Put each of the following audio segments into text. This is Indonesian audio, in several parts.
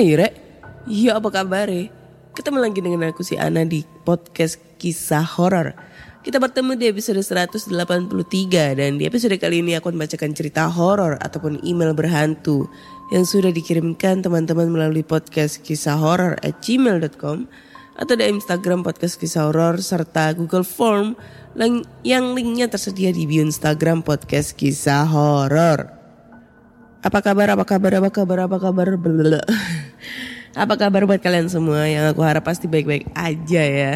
Hai Rek, iya apa kabar Ketemu lagi dengan aku si Ana di podcast kisah horor. Kita bertemu di episode 183 dan di episode kali ini aku akan bacakan cerita horor ataupun email berhantu yang sudah dikirimkan teman-teman melalui podcast kisah horor at gmail.com atau di Instagram podcast kisah horor serta Google Form yang- linknya tersedia di bio Instagram podcast kisah horor. Apa kabar, apa kabar, apa kabar, apa kabar. Apa kabar buat kalian semua yang aku harap pasti baik-baik aja ya.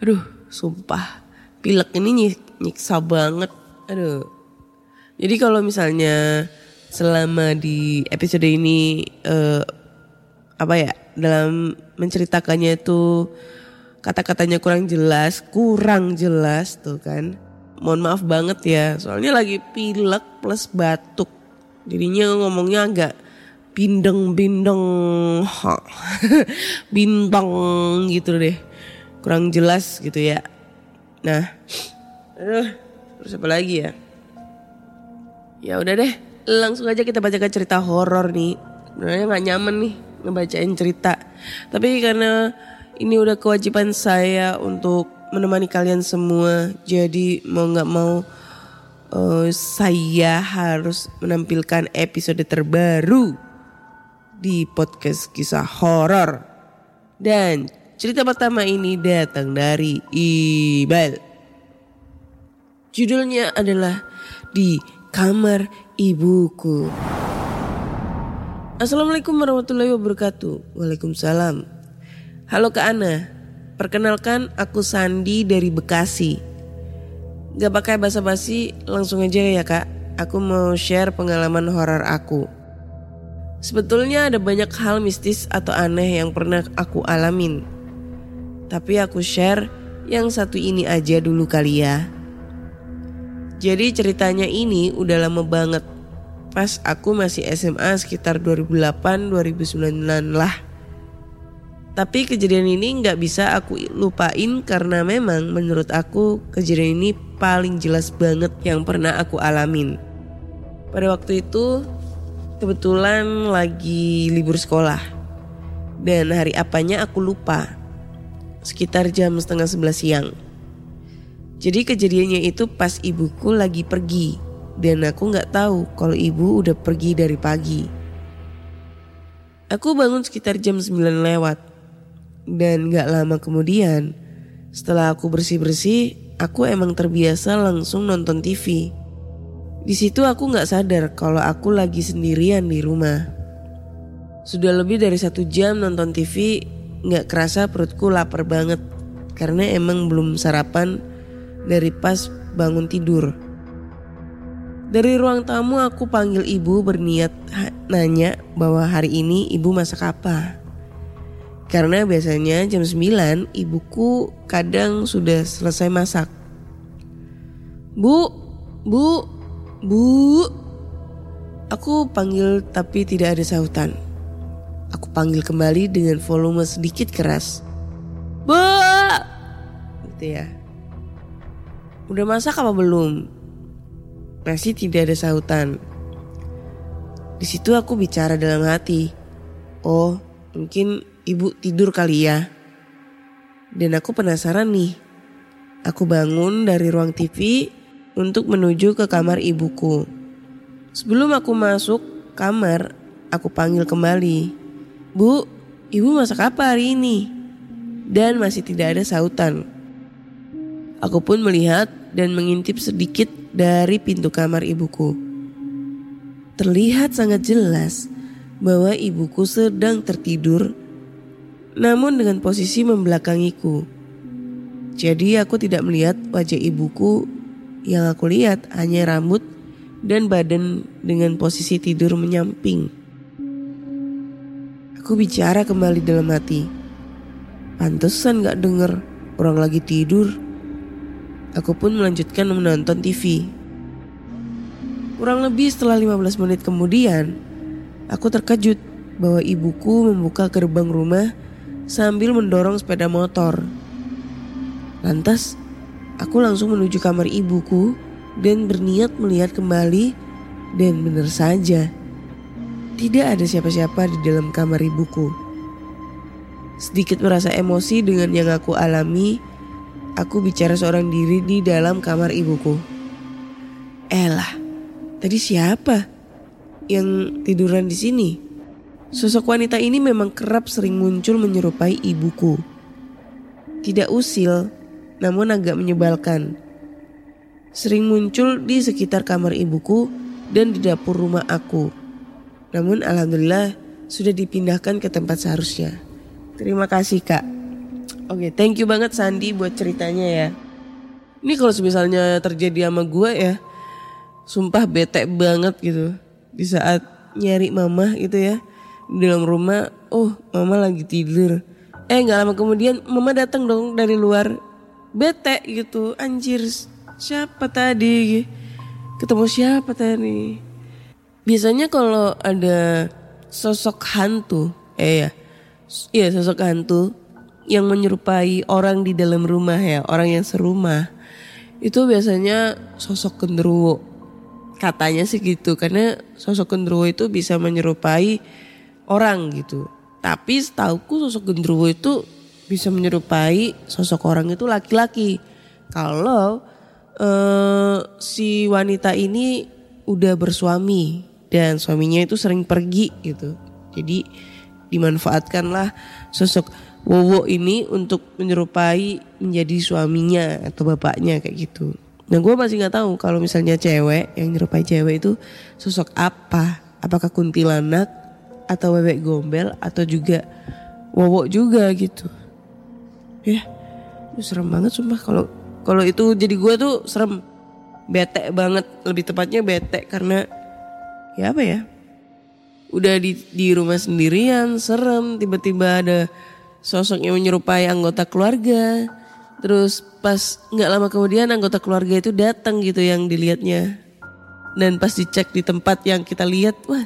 Aduh, sumpah. Pilek ini nyik- nyiksa banget. Aduh. Jadi kalau misalnya selama di episode ini eh, apa ya dalam menceritakannya itu kata-katanya kurang jelas, kurang jelas tuh kan. Mohon maaf banget ya, soalnya lagi pilek plus batuk. Jadinya ngomongnya agak bindeng-bindeng, bintang gitu deh. Kurang jelas gitu ya. Nah, aduh, terus apa lagi ya? Ya udah deh, langsung aja kita bacakan cerita horor nih. Sebenarnya nggak nyaman nih ngebacain cerita. Tapi karena ini udah kewajiban saya untuk menemani kalian semua, jadi mau nggak mau eh, saya harus menampilkan episode terbaru di podcast kisah horor. Dan cerita pertama ini datang dari Ibal. Judulnya adalah Di Kamar Ibuku. Assalamualaikum warahmatullahi wabarakatuh. Waalaikumsalam. Halo Kak Ana. Perkenalkan aku Sandi dari Bekasi. Gak pakai basa-basi, langsung aja ya Kak. Aku mau share pengalaman horor aku. Sebetulnya ada banyak hal mistis atau aneh yang pernah aku alamin. Tapi aku share yang satu ini aja dulu kali ya. Jadi ceritanya ini udah lama banget. Pas aku masih SMA sekitar 2008-2009 lah. Tapi kejadian ini nggak bisa aku lupain karena memang menurut aku kejadian ini paling jelas banget yang pernah aku alamin. Pada waktu itu kebetulan lagi libur sekolah. Dan hari apanya aku lupa. Sekitar jam setengah sebelas siang. Jadi kejadiannya itu pas ibuku lagi pergi. Dan aku nggak tahu kalau ibu udah pergi dari pagi. Aku bangun sekitar jam 9 lewat. Dan gak lama kemudian, setelah aku bersih-bersih, aku emang terbiasa langsung nonton TV. Di situ aku nggak sadar kalau aku lagi sendirian di rumah. Sudah lebih dari satu jam nonton TV, nggak kerasa perutku lapar banget karena emang belum sarapan dari pas bangun tidur. Dari ruang tamu aku panggil ibu berniat nanya bahwa hari ini ibu masak apa. Karena biasanya jam 9 ibuku kadang sudah selesai masak. Bu, bu, Bu, aku panggil tapi tidak ada sautan. Aku panggil kembali dengan volume sedikit keras. Bu, gitu ya. Udah masak apa belum? Masih tidak ada sautan. Di situ aku bicara dalam hati. Oh, mungkin ibu tidur kali ya. Dan aku penasaran nih. Aku bangun dari ruang TV untuk menuju ke kamar ibuku. Sebelum aku masuk kamar, aku panggil kembali. Bu, ibu masak apa hari ini? Dan masih tidak ada sautan. Aku pun melihat dan mengintip sedikit dari pintu kamar ibuku. Terlihat sangat jelas bahwa ibuku sedang tertidur, namun dengan posisi membelakangiku. Jadi aku tidak melihat wajah ibuku, yang aku lihat hanya rambut dan badan dengan posisi tidur menyamping. Aku bicara kembali dalam hati. Pantesan gak denger orang lagi tidur. Aku pun melanjutkan menonton TV. Kurang lebih setelah 15 menit kemudian, aku terkejut bahwa ibuku membuka gerbang rumah sambil mendorong sepeda motor. Lantas, aku langsung menuju kamar ibuku dan berniat melihat kembali dan benar saja, tidak ada siapa-siapa di dalam kamar ibuku. Sedikit merasa emosi dengan yang aku alami, aku bicara seorang diri di dalam kamar ibuku. Elah, tadi siapa yang tiduran di sini? Sosok wanita ini memang kerap sering muncul menyerupai ibuku. Tidak usil, namun agak menyebalkan. Sering muncul di sekitar kamar ibuku dan di dapur rumah aku. Namun alhamdulillah sudah dipindahkan ke tempat seharusnya. Terima kasih kak. Oke, thank you banget Sandi buat ceritanya ya. Ini kalau misalnya terjadi sama gue ya, sumpah bete banget gitu. Di saat nyari mama gitu ya, di dalam rumah, oh mama lagi tidur. Eh nggak lama kemudian mama datang dong dari luar, bete gitu, anjir siapa tadi? Ketemu siapa tadi? Biasanya kalau ada sosok hantu, eh ya, Iya sosok hantu yang menyerupai orang di dalam rumah ya, orang yang serumah. Itu biasanya sosok genderuwo. Katanya sih gitu, karena sosok genderuwo itu bisa menyerupai orang gitu. Tapi setauku sosok genderuwo itu bisa menyerupai sosok orang itu laki-laki. Kalau eh, si wanita ini udah bersuami dan suaminya itu sering pergi gitu. Jadi dimanfaatkanlah sosok Wowo ini untuk menyerupai menjadi suaminya atau bapaknya kayak gitu. Nah gue masih nggak tahu kalau misalnya cewek yang menyerupai cewek itu sosok apa? Apakah kuntilanak atau bebek gombel atau juga Wowo juga gitu? Ya, itu serem banget sumpah. Kalau kalau itu jadi gue tuh serem, bete banget. Lebih tepatnya bete karena ya apa ya? udah di di rumah sendirian serem. Tiba-tiba ada sosok yang menyerupai anggota keluarga. Terus pas nggak lama kemudian anggota keluarga itu datang gitu yang dilihatnya. Dan pas dicek di tempat yang kita lihat wah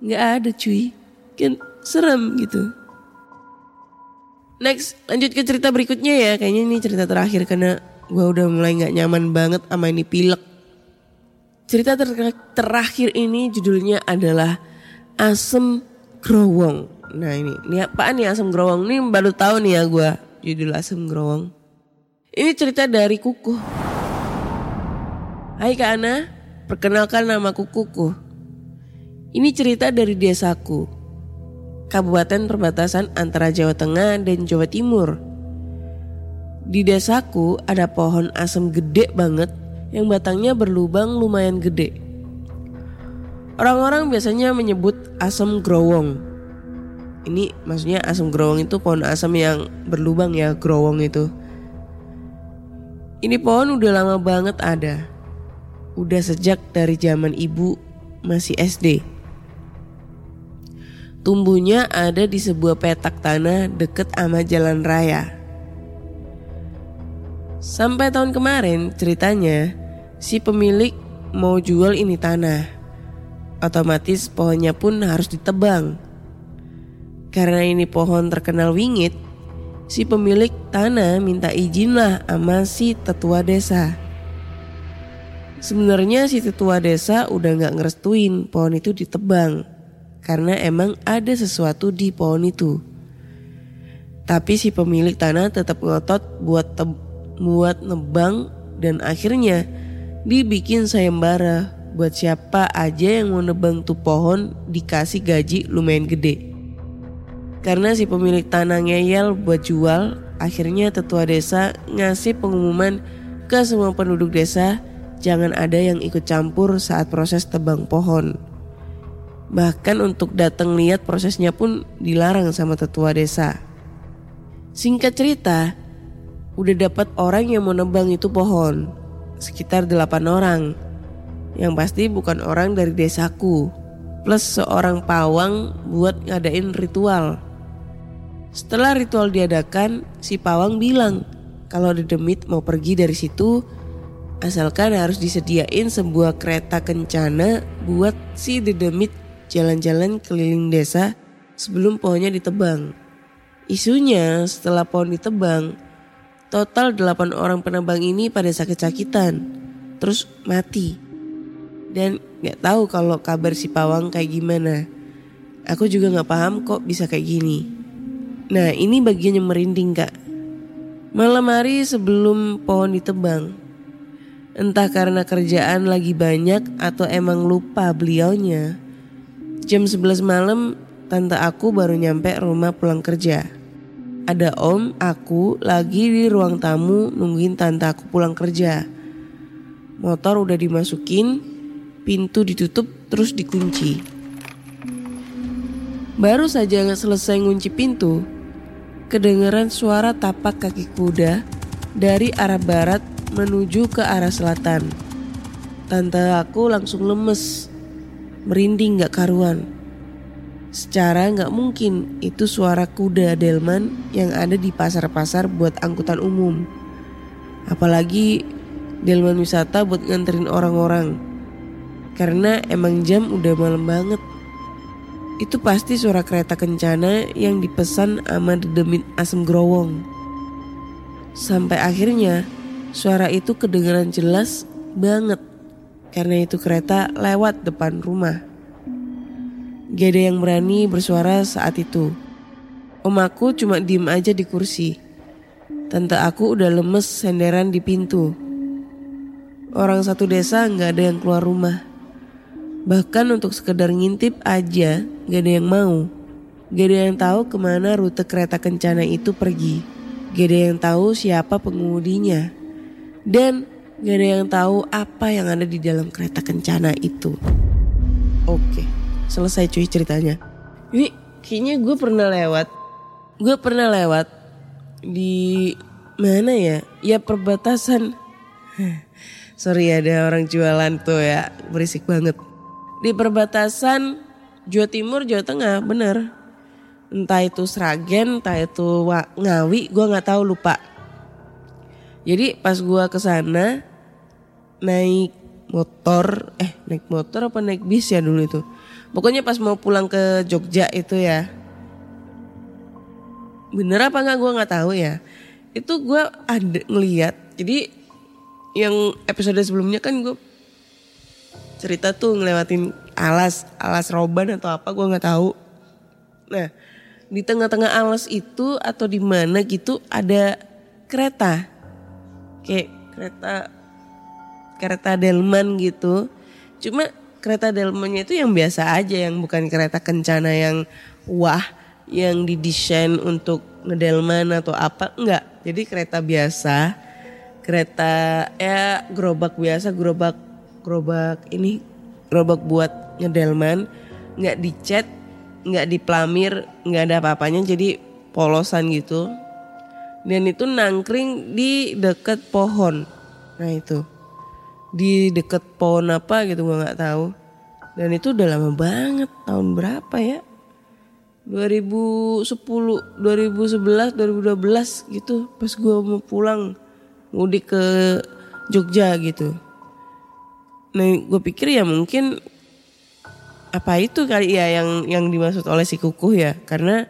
nggak ada cuy. Kan serem gitu next lanjut ke cerita berikutnya ya kayaknya ini cerita terakhir karena gue udah mulai nggak nyaman banget sama ini pilek cerita ter terakhir ini judulnya adalah asem growong. Nah ini, ini apaan nih asem growong? Ini baru tahu nih ya gue judul asem growong. Ini cerita dari Kuku. Hai Kak Ana, perkenalkan nama Kuku. Ini cerita dari desaku, kabupaten perbatasan antara Jawa Tengah dan Jawa Timur. Di desaku ada pohon asem gede banget yang batangnya berlubang lumayan gede. Orang-orang biasanya menyebut asam growong. Ini maksudnya asam growong itu pohon asam yang berlubang ya, growong itu. Ini pohon udah lama banget ada. Udah sejak dari zaman ibu masih SD. Tumbuhnya ada di sebuah petak tanah deket sama jalan raya. Sampai tahun kemarin ceritanya si pemilik mau jual ini tanah. Otomatis pohonnya pun harus ditebang. Karena ini pohon terkenal wingit, si pemilik tanah minta izin lah sama si tetua desa. Sebenarnya si tetua desa udah nggak ngerestuin pohon itu ditebang karena emang ada sesuatu di pohon itu. Tapi si pemilik tanah tetap ngotot buat teb- buat nebang dan akhirnya dibikin sayembara buat siapa aja yang mau nebang tuh pohon dikasih gaji lumayan gede. Karena si pemilik tanah ngeyel buat jual, akhirnya tetua desa ngasih pengumuman ke semua penduduk desa jangan ada yang ikut campur saat proses tebang pohon. Bahkan untuk datang lihat prosesnya pun dilarang sama tetua desa. Singkat cerita, udah dapat orang yang mau nebang itu pohon. Sekitar delapan orang. Yang pasti bukan orang dari desaku. Plus seorang pawang buat ngadain ritual. Setelah ritual diadakan, si pawang bilang kalau Dedemit mau pergi dari situ asalkan harus disediain sebuah kereta kencana buat si Dedemit jalan-jalan keliling desa sebelum pohonnya ditebang. Isunya setelah pohon ditebang, total 8 orang penebang ini pada sakit-sakitan, terus mati. Dan gak tahu kalau kabar si pawang kayak gimana. Aku juga gak paham kok bisa kayak gini. Nah ini bagian yang merinding kak. Malam hari sebelum pohon ditebang, entah karena kerjaan lagi banyak atau emang lupa beliaunya. Jam 11 malam tante aku baru nyampe rumah pulang kerja. Ada om, aku lagi di ruang tamu nungguin tante aku pulang kerja. Motor udah dimasukin, pintu ditutup terus dikunci. Baru saja nggak selesai ngunci pintu, kedengeran suara tapak kaki kuda dari arah barat menuju ke arah selatan. Tante aku langsung lemes, merinding gak karuan. Secara nggak mungkin itu suara kuda delman yang ada di pasar-pasar buat angkutan umum. Apalagi delman wisata buat nganterin orang-orang. Karena emang jam udah malam banget. Itu pasti suara kereta kencana yang dipesan sama dedemit asem growong. Sampai akhirnya suara itu kedengaran jelas banget. Karena itu kereta lewat depan rumah. Ada yang berani bersuara saat itu. Om aku cuma diem aja di kursi. Tante aku udah lemes senderan di pintu. Orang satu desa nggak ada yang keluar rumah. Bahkan untuk sekedar ngintip aja gak ada yang mau. Gak ada yang tahu ke mana rute kereta kencana itu pergi. Gak ada yang tahu siapa pengemudinya. Dan gak ada yang tahu apa yang ada di dalam kereta kencana itu. Oke, selesai cuy ceritanya. Ini kayaknya gue pernah lewat. Gue pernah lewat di mana ya? Ya perbatasan. Sorry ada orang jualan tuh ya, berisik banget. Di perbatasan Jawa Timur, Jawa Tengah, bener. Entah itu Sragen, entah itu Ngawi, gue nggak tahu lupa. Jadi pas gue ke sana naik motor, eh naik motor apa naik bis ya dulu itu. Pokoknya pas mau pulang ke Jogja itu ya. Bener apa nggak gue nggak tahu ya. Itu gue ada ngeliat. Jadi yang episode sebelumnya kan gue cerita tuh ngelewatin alas, alas roban atau apa gue nggak tahu. Nah di tengah-tengah alas itu atau di mana gitu ada kereta, kayak kereta kereta delman gitu. Cuma kereta delmannya itu yang biasa aja, yang bukan kereta kencana yang wah, yang didesain untuk ngedelman atau apa, enggak. Jadi kereta biasa, kereta ya gerobak biasa, gerobak gerobak ini gerobak buat ngedelman, nggak dicat, nggak diplamir, nggak ada apa-apanya, jadi polosan gitu. Dan itu nangkring di deket pohon. Nah itu di deket pohon apa gitu gue nggak tahu. Dan itu udah lama banget tahun berapa ya? 2010, 2011, 2012 gitu pas gue mau pulang mudik ke Jogja gitu. Nah gue pikir ya mungkin apa itu kali ya yang yang dimaksud oleh si kukuh ya karena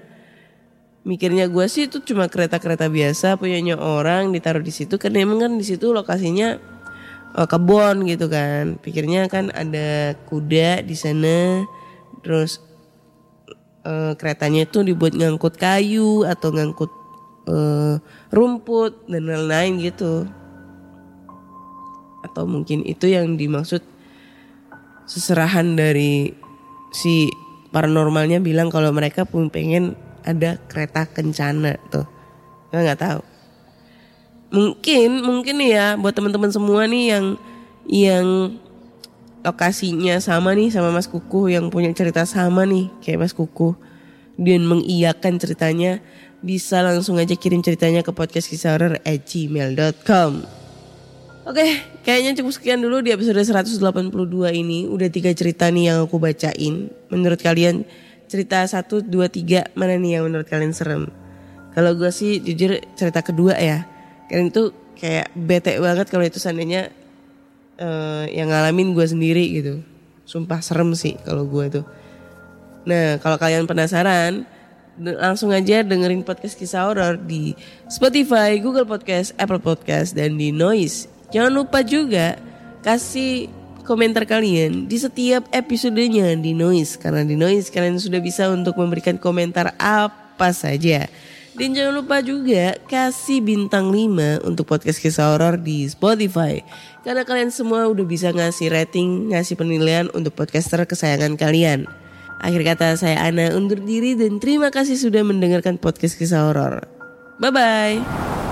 mikirnya gue sih itu cuma kereta-kereta biasa punyanya orang ditaruh di situ karena emang kan di situ lokasinya uh, kebun gitu kan. Pikirnya kan ada kuda di sana terus uh, keretanya itu dibuat ngangkut kayu atau ngangkut uh, rumput dan lain-lain gitu. Atau mungkin itu yang dimaksud seserahan dari si paranormalnya bilang kalau mereka pun pengen ada kereta kencana tuh. Nggak nggak tahu mungkin mungkin ya buat teman-teman semua nih yang yang lokasinya sama nih sama Mas Kuku yang punya cerita sama nih kayak Mas Kuku dan mengiyakan ceritanya bisa langsung aja kirim ceritanya ke podcast kisah horror at gmail.com Oke, kayaknya cukup sekian dulu di episode 182 ini. Udah tiga cerita nih yang aku bacain. Menurut kalian cerita 1, 2, 3 mana nih yang menurut kalian serem? Kalau gue sih jujur cerita kedua ya. Kalian itu kayak bete banget kalau itu seandainya uh, yang ngalamin gue sendiri gitu. Sumpah serem sih kalau gue tuh. Nah kalau kalian penasaran langsung aja dengerin podcast kisah horor di Spotify, Google Podcast, Apple Podcast, dan di Noise. Jangan lupa juga kasih komentar kalian di setiap episodenya di Noise karena di Noise kalian sudah bisa untuk memberikan komentar apa saja. Dan jangan lupa juga kasih bintang 5 untuk podcast kisah horor di Spotify. Karena kalian semua udah bisa ngasih rating, ngasih penilaian untuk podcaster kesayangan kalian. Akhir kata saya Ana undur diri dan terima kasih sudah mendengarkan podcast kisah horor. Bye